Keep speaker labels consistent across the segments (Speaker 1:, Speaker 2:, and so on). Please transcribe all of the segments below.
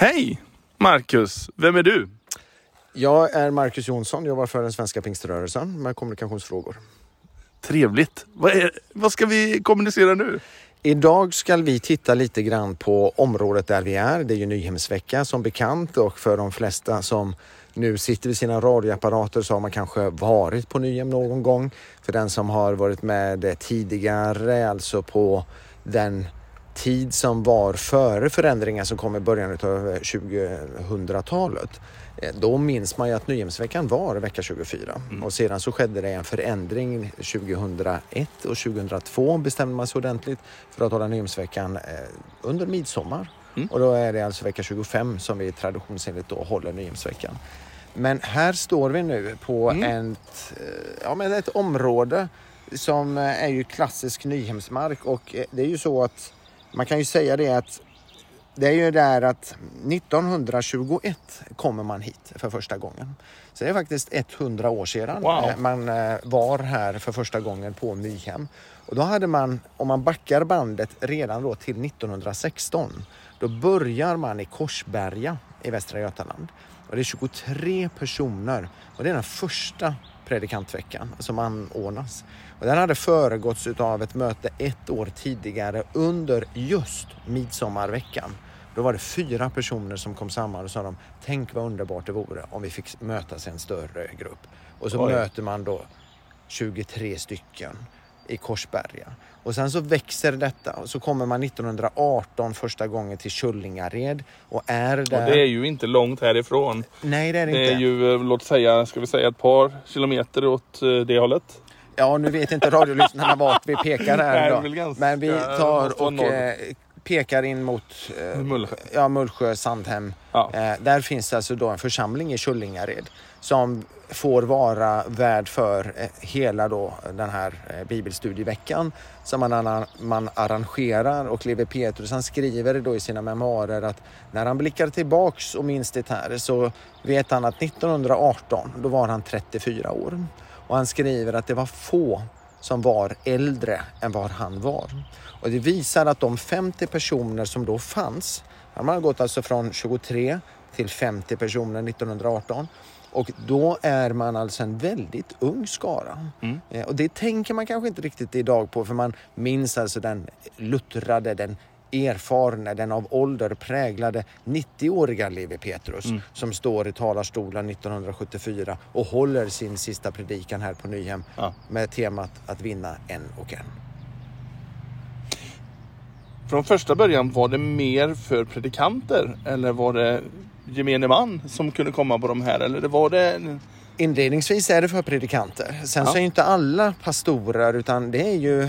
Speaker 1: Hej Marcus, vem är du?
Speaker 2: Jag är Marcus Jonsson, jobbar för den svenska pingströrelsen med kommunikationsfrågor.
Speaker 1: Trevligt. Vad, är, vad ska vi kommunicera nu?
Speaker 2: Idag ska vi titta lite grann på området där vi är. Det är ju Nyhemsvecka som bekant och för de flesta som nu sitter vid sina radioapparater så har man kanske varit på Nyhem någon gång. För den som har varit med tidigare, alltså på den tid som var före förändringar som kom i början av 2000-talet. Eh, då minns man ju att Nyhemsveckan var vecka 24 mm. och sedan så skedde det en förändring 2001 och 2002 bestämde man sig ordentligt för att hålla Nyhemsveckan eh, under midsommar. Mm. Och då är det alltså vecka 25 som vi traditionsenligt då håller Nyhemsveckan. Men här står vi nu på mm. ett, eh, ja, men ett område som är ju klassisk Nyhemsmark och det är ju så att man kan ju säga det att det är ju där att 1921 kommer man hit för första gången. Så det är faktiskt 100 år sedan wow. Eh, man eh, var här för första gången på Nyhem. Och då hade man, om man backar bandet redan då till 1916, då börjar man i Korsberga i Västra Götaland. Och det är 23 personer och det är den första predikantveckan som anordnas. Och den hade föregåtts av ett möte ett år tidigare under just midsommarveckan. Då var det fyra personer som kom samman och sa de, tänk vad underbart det vore om vi fick mötas i en större grupp. Och så Oj. möter man då 23 stycken i Korsberga. Och sen så växer detta och så kommer man 1918 första gången till Kyllingared och är där.
Speaker 1: Och det är ju inte långt härifrån.
Speaker 2: Nej det är det,
Speaker 1: det
Speaker 2: inte.
Speaker 1: Det är ju, eh, låt säga, ska vi säga ett par kilometer åt eh, det hållet.
Speaker 2: Ja, nu vet inte radiolyssnarna vart vi pekar här. Nej, Men vi tar och eh, pekar in mot
Speaker 1: eh, Mullsjö.
Speaker 2: Ja, Mullsjö, Sandhem. Ja. Eh, där finns alltså då en församling i Kyllingared som får vara värd för eh, hela då den här eh, bibelstudieveckan som man, man arrangerar och Levi Petrus han skriver då i sina memoarer att när han blickar tillbaks och minns det här så vet han att 1918 då var han 34 år och han skriver att det var få som var äldre än vad han var. Och det visar att de 50 personer som då fanns, man har gått alltså från 23 till 50 personer 1918 och då är man alltså en väldigt ung skara. Mm. Eh, och det tänker man kanske inte riktigt idag på för man minns alltså den luttrade, den erfarne, den av ålder präglade 90-åriga Levi Petrus mm. som står i talarstolen 1974 och håller sin sista predikan här på Nyhem ja. med temat att vinna en och en.
Speaker 1: Från första början var det mer för predikanter eller var det gemene man som kunde komma på de här? Eller var det...
Speaker 2: Inledningsvis är det för predikanter. Sen ja. så är inte alla pastorer utan det är ju,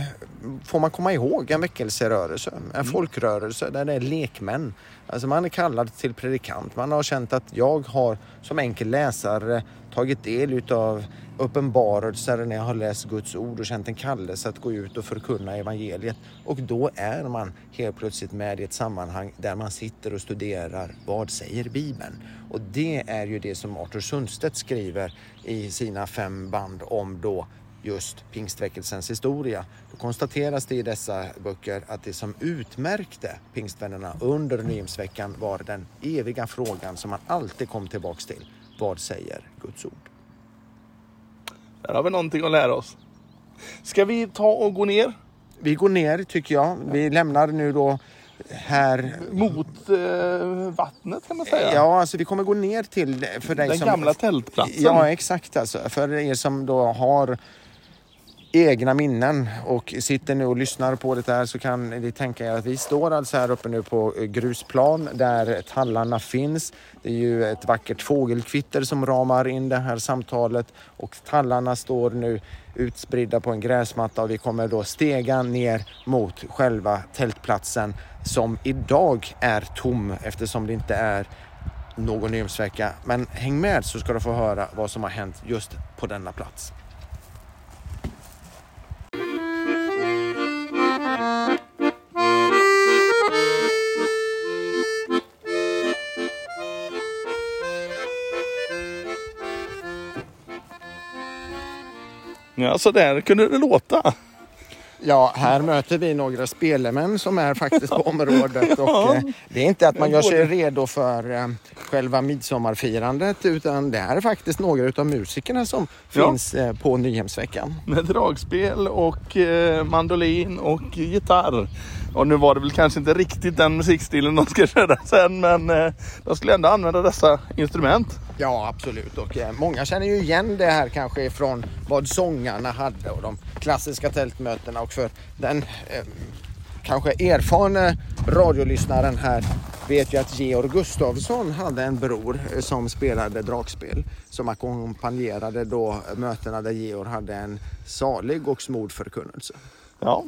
Speaker 2: får man komma ihåg, en väckelserörelse, en mm. folkrörelse där det är lekmän. Alltså man är kallad till predikant. Man har känt att jag har som enkel läsare tagit del utav uppenbarelser när jag har läst Guds ord och känt en kallelse att gå ut och förkunna evangeliet. Och då är man helt plötsligt med i ett sammanhang där man sitter och studerar vad säger Bibeln? Och det är ju det som Arthur Sundstedt skriver i sina fem band om då just pingstväckelsens historia. Då konstateras det i dessa böcker att det som utmärkte pingstvännerna under Nyhemsveckan var den eviga frågan som man alltid kom tillbaks till. Vad säger Guds ord?
Speaker 1: Där har vi någonting att lära oss. Ska vi ta och gå ner?
Speaker 2: Vi går ner tycker jag. Vi lämnar nu då här...
Speaker 1: Mot eh, vattnet kan man säga?
Speaker 2: Ja, alltså vi kommer gå ner till... För dig
Speaker 1: Den
Speaker 2: som,
Speaker 1: gamla tältplatsen?
Speaker 2: Ja, exakt alltså. För er som då har egna minnen och sitter nu och lyssnar på det här så kan ni tänka er att vi står alltså här uppe nu på eh, grusplan där tallarna finns. Det är ju ett vackert fågelkvitter som ramar in det här samtalet och tallarna står nu utspridda på en gräsmatta och vi kommer då stega ner mot själva tältplatsen som idag är tom eftersom det inte är någon nyhemsvecka. Men häng med så ska du få höra vad som har hänt just på denna plats.
Speaker 1: Ja, så där kunde det låta.
Speaker 2: Ja, här möter vi några spelemän som är faktiskt på området. Och, eh, det är inte att man gör sig redo för eh, själva midsommarfirandet utan det här är faktiskt några av musikerna som
Speaker 1: Ja.
Speaker 2: finns eh, på Nyhemsveckan.
Speaker 1: Med dragspel och eh, mandolin och gitarr. Och nu var det väl kanske inte riktigt den musikstilen de ska köra sen men eh, de skulle ändå använda dessa instrument.
Speaker 2: Ja, absolut. Och eh, många känner ju igen det här kanske från vad sångarna hade och de klassiska tältmötena. Och för den eh, kanske erfarna radiolyssnaren här vet ju att Georg Gustafsson hade en bror som spelade dragspel som ackompanjerade då mötena där Georg hade en salig och smord förkunnelse.
Speaker 1: Ja,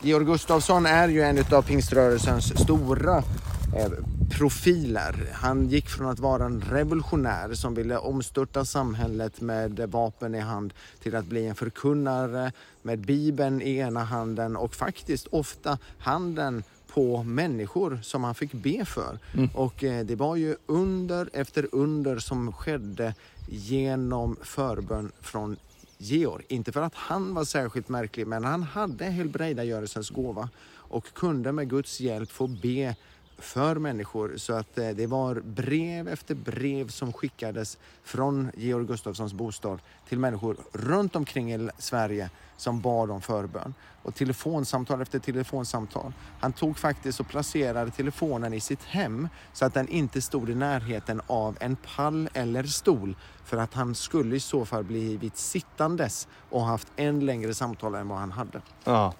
Speaker 2: Georg Gustafsson är ju en av pingströrelsens stora eh, profiler. Han gick från att vara en revolutionär som ville omstörta samhället med vapen i hand till att bli en förkunnare med bibeln i ena handen och faktiskt ofta handen på människor som han fick be för. Och eh, det var ju under efter under som skedde genom förbön från Georg. Inte för att han var särskilt märklig, men han hade helbrägdagörelsens gåva och kunde med Guds hjälp få be för människor. Så att eh, det var brev efter brev som skickades från Georg Gustafssons bostad till människor runt omkring i Sverige som bad om förbön. Och telefonsamtal efter telefonsamtal. Han tog faktiskt och placerade telefonen i sitt hem så att den inte stod i närheten av en pall eller stol. För att han skulle i så fall blivit sittandes och haft en längre samtal än vad han hade.
Speaker 1: Ja.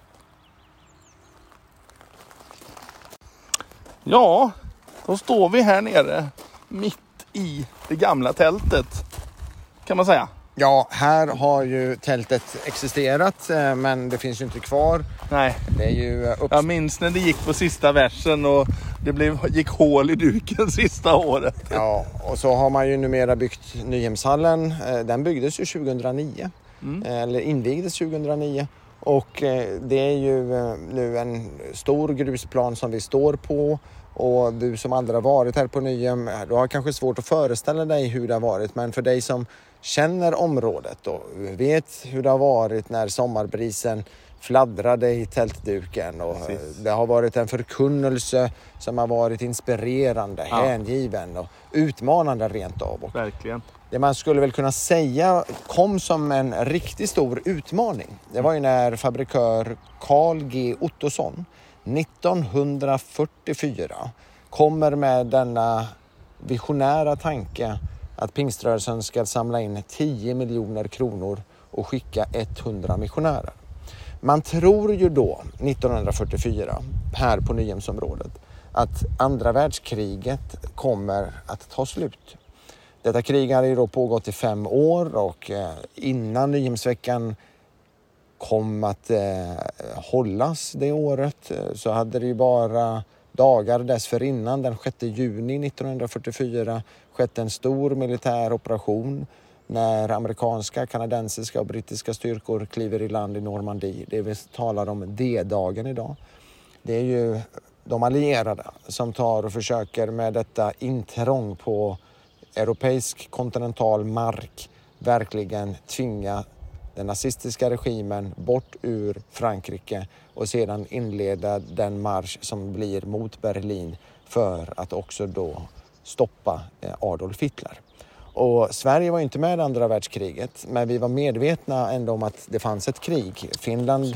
Speaker 1: Ja, då står vi här nere mitt i det gamla tältet. Kan man säga.
Speaker 2: Ja, här har ju tältet existerat eh, men det finns ju inte kvar.
Speaker 1: Nej,
Speaker 2: Det är ju eh, upp...
Speaker 1: jag minns när det gick på sista versen och det blev, gick hål i duken sista året.
Speaker 2: Ja, och så har man ju numera byggt Nyhemshallen. Eh, Den byggdes ju 2009, eh, eller invigdes 2009. Och det är ju nu en stor grusplan som vi står på. Och du som aldrig har varit här på Nyhem, eh, du har kanske svårt att föreställa dig hur det har varit. Men för dig som känner området och vet hur det har varit när sommarbrisen fladdrade i tältduken och eh,
Speaker 1: Precis.
Speaker 2: det har varit en förkunnelse som har varit inspirerande,
Speaker 1: Ja.
Speaker 2: hängiven och utmanande rent av. Och
Speaker 1: Verkligen.
Speaker 2: det man skulle väl kunna säga kom som en riktigt stor utmaning. Det var ju när fabrikör Carl G Ottosson 1944 kommer med denna visionära tanke att pingströrelsen ska samla in 10 miljoner kronor och skicka 100 missionärer. Man tror ju då, 1944, här på Nyhemsområdet, att andra världskriget kommer att ta slut. Detta krig hade ju då pågått i fem år och eh, innan Nyhemsveckan kom att eh, hållas det året eh, så hade det ju bara dagar dessförinnan, den 6 juni 1944, skett en stor militär operation när amerikanska, kanadensiska och brittiska styrkor kliver i land i Normandie. Det vi talar om D-dagen idag. Det är ju de allierade som tar och försöker med detta intrång på europeisk kontinental mark verkligen tvinga den nazistiska regimen bort ur Frankrike och sedan inleda den marsch som blir mot Berlin för att också då stoppa eh, Adolf Hitler. Och Sverige var inte med i andra världskriget men vi var medvetna ändå om att det fanns ett krig. Finland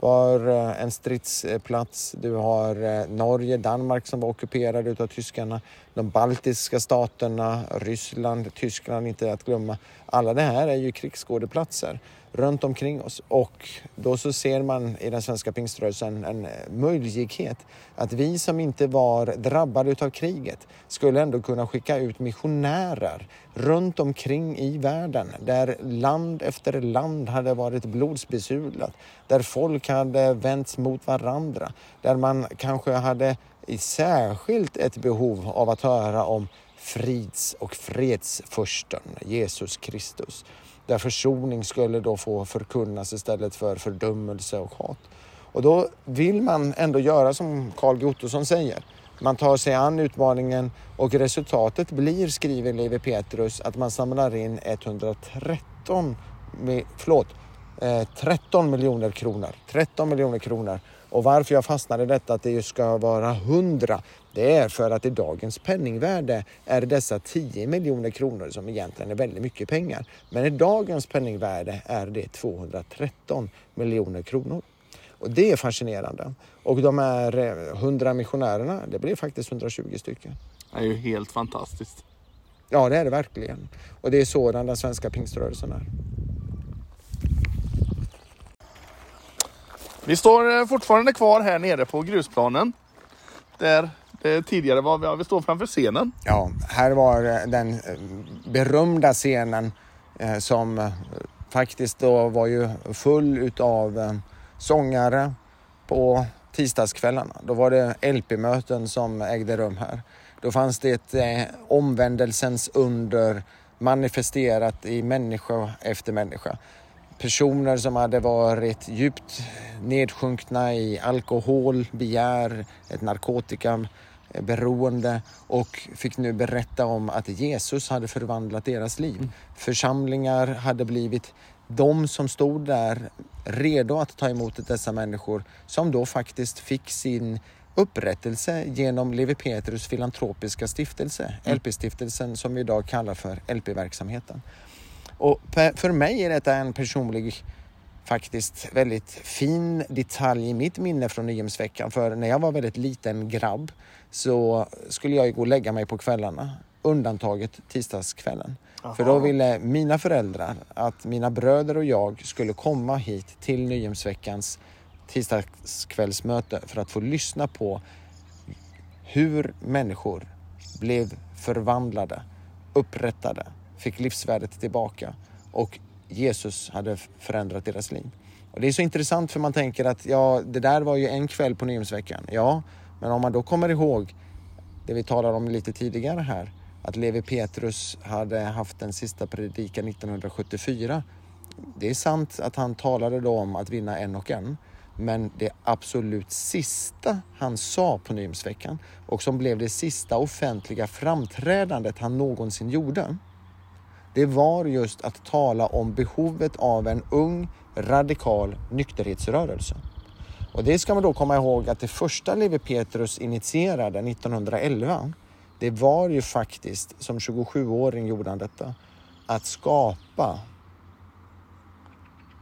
Speaker 2: var har eh, en stridsplats. Du har eh, Norge, Danmark som var ockuperade utav tyskarna. De baltiska staterna, Ryssland, Tyskland inte att glömma. Alla det här är ju krigsskådeplatser runt omkring oss och då så ser man i den svenska pingströrelsen en eh, möjlighet att vi som inte var drabbade utav kriget skulle ändå kunna skicka ut missionärer runt omkring i världen där land efter land hade varit blodsbesudlat, där folk hade vänts mot varandra, där man kanske hade i särskilt ett behov av att höra om frids och fredsfursten Jesus Kristus. Där försoning skulle då få förkunnas istället för fördömelse och hat. Och då vill man ändå göra som Carl G Ottosson säger. Man tar sig an utmaningen och resultatet blir, skriver Levi Petrus, att man samlar in 113, förlåt, eh, 13 miljoner kronor. 13 miljoner kronor. Och varför jag fastnade i detta att det ska vara 100 det är för att i dagens penningvärde är dessa 10 miljoner kronor som egentligen är väldigt mycket pengar. Men i dagens penningvärde är det 213 miljoner kronor. Och det är fascinerande. Och de här 100 missionärerna, det blir faktiskt 120 stycken.
Speaker 1: Det är ju helt fantastiskt.
Speaker 2: Ja, det är det verkligen. Och det är sådan den svenska pingströrelsen är.
Speaker 1: Vi står eh, fortfarande kvar här nere på grusplanen. Där det tidigare var, ja, vi står framför scenen.
Speaker 2: Ja, här var eh, den berömda scenen som faktiskt då var ju full utav sångare på tisdagskvällarna. Då var det LP-möten som ägde rum här. Då fanns det ett eh, omvändelsens under manifesterat i människa efter människa. Personer som hade varit djupt nedsjunkna i alkohol, begär, ett narkotikaberoende och fick nu berätta om att Jesus hade förvandlat deras liv. Mm. Församlingar hade blivit de som stod där redo att ta emot dessa människor som då faktiskt fick sin upprättelse genom Levi Petrus filantropiska stiftelse, mm. LP-stiftelsen som vi idag kallar för LP-verksamheten. Och för mig är detta en personlig faktiskt väldigt fin detalj i mitt minne från Nyhemsveckan. För när jag var väldigt liten grabb så skulle jag gå och lägga mig på kvällarna, undantaget tisdagskvällen. Aha. För då ville mina föräldrar att mina bröder och jag skulle komma hit till Nyhemsveckans tisdagskvällsmöte för att få lyssna på hur människor blev förvandlade, upprättade, fick livsvärdet tillbaka och Jesus hade förändrat deras liv. Och det är så intressant för man tänker att ja, det där var ju en kväll på Nyhemsveckan. Ja, men om man då kommer ihåg det vi talade om lite tidigare här, att Levi Petrus hade haft den sista predikan 1974. Det är sant att han talade då om att vinna en och en. Men det absolut sista han sa på Nyhemsveckan och som blev det sista offentliga framträdandet han någonsin gjorde. Det var just att tala om behovet av en ung radikal nykterhetsrörelse. Och det ska man då komma ihåg att det första Lewi Petrus initierade 1911 det var ju faktiskt, som 27-åring gjorde han detta, att skapa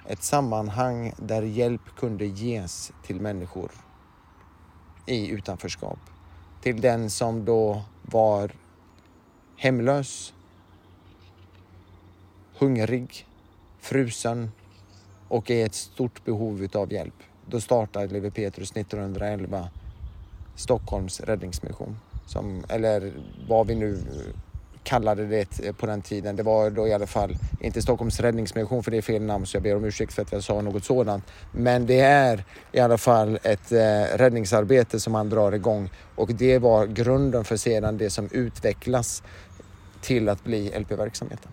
Speaker 2: ett sammanhang där hjälp kunde ges till människor i utanförskap. Till den som då var hemlös, hungrig, frusen och i ett stort behov av hjälp. Då startade Lewi Petrus 1911 Stockholms räddningsmission. Som, eller vad vi nu kallade det på den tiden. Det var då i alla fall inte Stockholms räddningsmission för det är fel namn så jag ber om ursäkt för att jag sa något sådant. Men det är i alla fall ett eh, räddningsarbete som man drar igång och det var grunden för sedan det som utvecklas till att bli LP-verksamheten.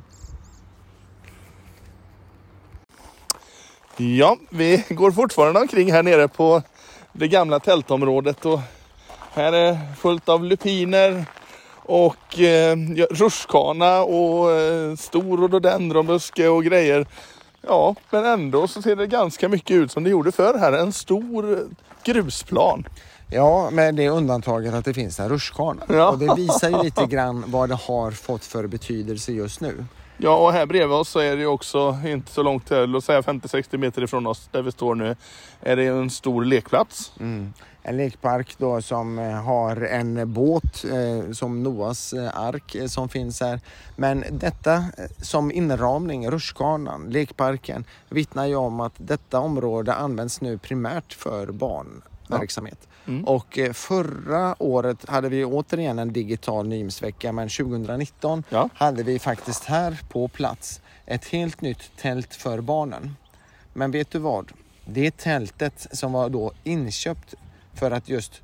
Speaker 1: Ja, vi går fortfarande omkring här nere på det gamla tältområdet och här är fullt av lupiner och eh, rutschkana och eh, stor rhododendronbuske och grejer. Ja, men ändå så ser det ganska mycket ut som det gjorde förr här. En stor grusplan.
Speaker 2: Ja, med det undantaget att det finns en rutschkana. Ja. Och det visar ju lite grann vad det har fått för betydelse just nu.
Speaker 1: Ja, och här bredvid oss så är det också inte så långt, låt säga 50-60 meter ifrån oss där vi står nu, är det en stor lekplats.
Speaker 2: Mm en lekpark då som eh, har en båt eh, som Noas eh, ark eh, som finns här. Men detta som inramning, rutschkanan, lekparken vittnar ju om att detta område används nu primärt för barn. Ja. Mm. Och förra året hade vi återigen en digital Nymsvecka men 2019 ja. hade vi faktiskt här på plats ett helt nytt tält för barnen. Men vet du vad? Det tältet som var då inköpt för att just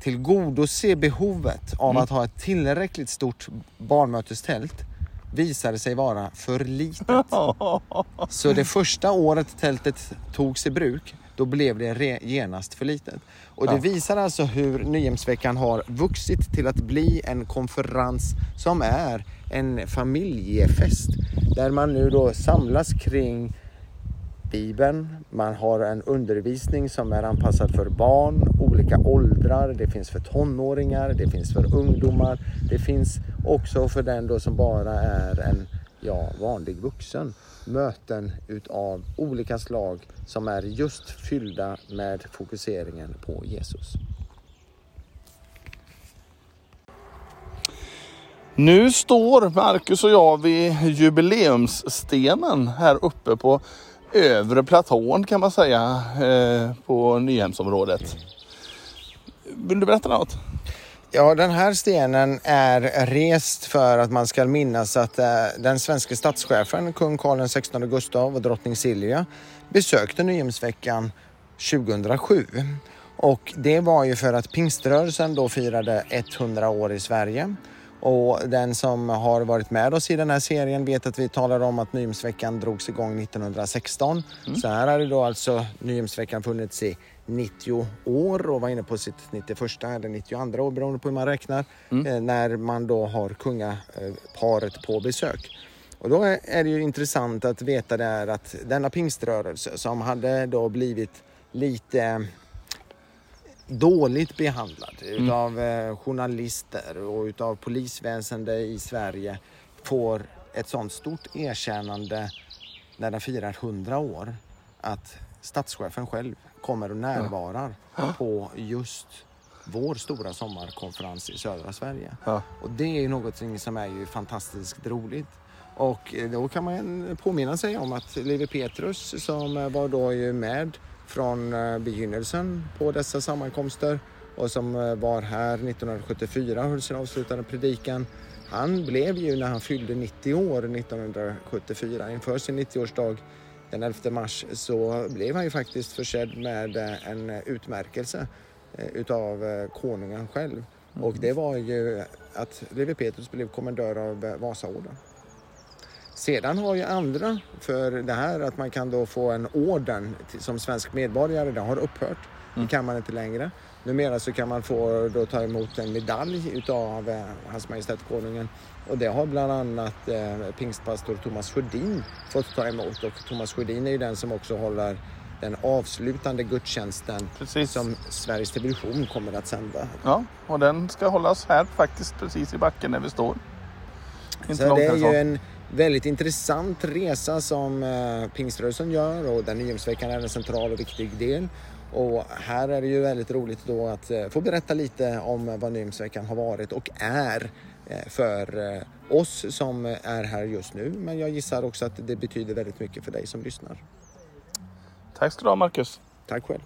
Speaker 2: tillgodose behovet av mm. att ha ett tillräckligt stort barnmötestält visade sig vara för litet. Så det första året tältet togs i bruk, då blev det genast för litet. Och det visar alltså hur Nyhemsveckan har vuxit till att bli en konferens som är en familjefest. Där man nu då samlas kring Bibeln. Man har en undervisning som är anpassad för barn, olika åldrar. Det finns för tonåringar, det finns för ungdomar. Det finns också för den då som bara är en ja, vanlig vuxen. Möten utav olika slag som är just fyllda med fokuseringen på Jesus.
Speaker 1: Nu står Marcus och jag vid jubileumsstenen här uppe på övre platån kan man säga eh, på Nyhemsområdet. Vill du berätta något?
Speaker 2: Ja, den här stenen är rest för att man ska minnas att eh, den svenska statschefen, kung Karl XVI Gustav och drottning Silvia besökte Nyhemsveckan 2007. Och det var ju för att pingströrelsen då firade 100 år i Sverige. Och den som har varit med oss i den här serien vet att vi talar om att Nyhemsveckan drogs igång 1916. Mm. Så här har det då alltså Nyhemsveckan funnits i 90 år och var inne på sitt 91 eller 92 år beroende på hur man räknar. Mm. Eh, när man då har kungaparet på besök. Och då är det ju intressant att veta där att denna pingströrelse som hade då blivit lite dåligt behandlad mm. utav eh, journalister och utav polisväsende i Sverige får ett sånt stort erkännande när den firar 100 år att statschefen själv kommer och närvarar ja. på just vår stora sommarkonferens i södra Sverige. Ja. Och det är ju någonting som är ju fantastiskt roligt. Och eh, då kan man påminna sig om att Levi Petrus som var då ju med från eh, begynnelsen på dessa sammankomster och som eh, var här 1974 och höll sin avslutande predikan. Han blev ju när han fyllde 90 år 1974 inför sin 90-årsdag den 11 mars så blev han ju faktiskt försedd med eh, en utmärkelse utav konungen själv. Och mm. det var ju att Levi Petrus blev kommendör av Vasaorden. Sedan har ju andra för det här att man kan då få en orden som svensk medborgare, det har upphört. Mm. Det kan man inte längre. Numera så kan man få då ta emot en medalj utav eh, Hans Majestät Konungen och det har bland annat eh, pingstpastor Thomas Sjödin fått ta emot och Thomas Sjödin är ju den som också håller den avslutande gudstjänsten precis. som Sveriges Television kommer att sända.
Speaker 1: Ja, och den ska hållas här faktiskt precis i backen där vi står.
Speaker 2: Inte så det är ju en väldigt intressant resa som eh, pingströrelsen gör och där Nyhemsveckan är en central och viktig del. Och här är det ju väldigt roligt då att eh, få berätta lite om vad Nyhemsveckan har varit och är eh, för eh, oss som är här just nu. Men jag gissar också att det betyder väldigt mycket för dig som lyssnar.
Speaker 1: Tack ska du ha Marcus.
Speaker 2: Tack själv.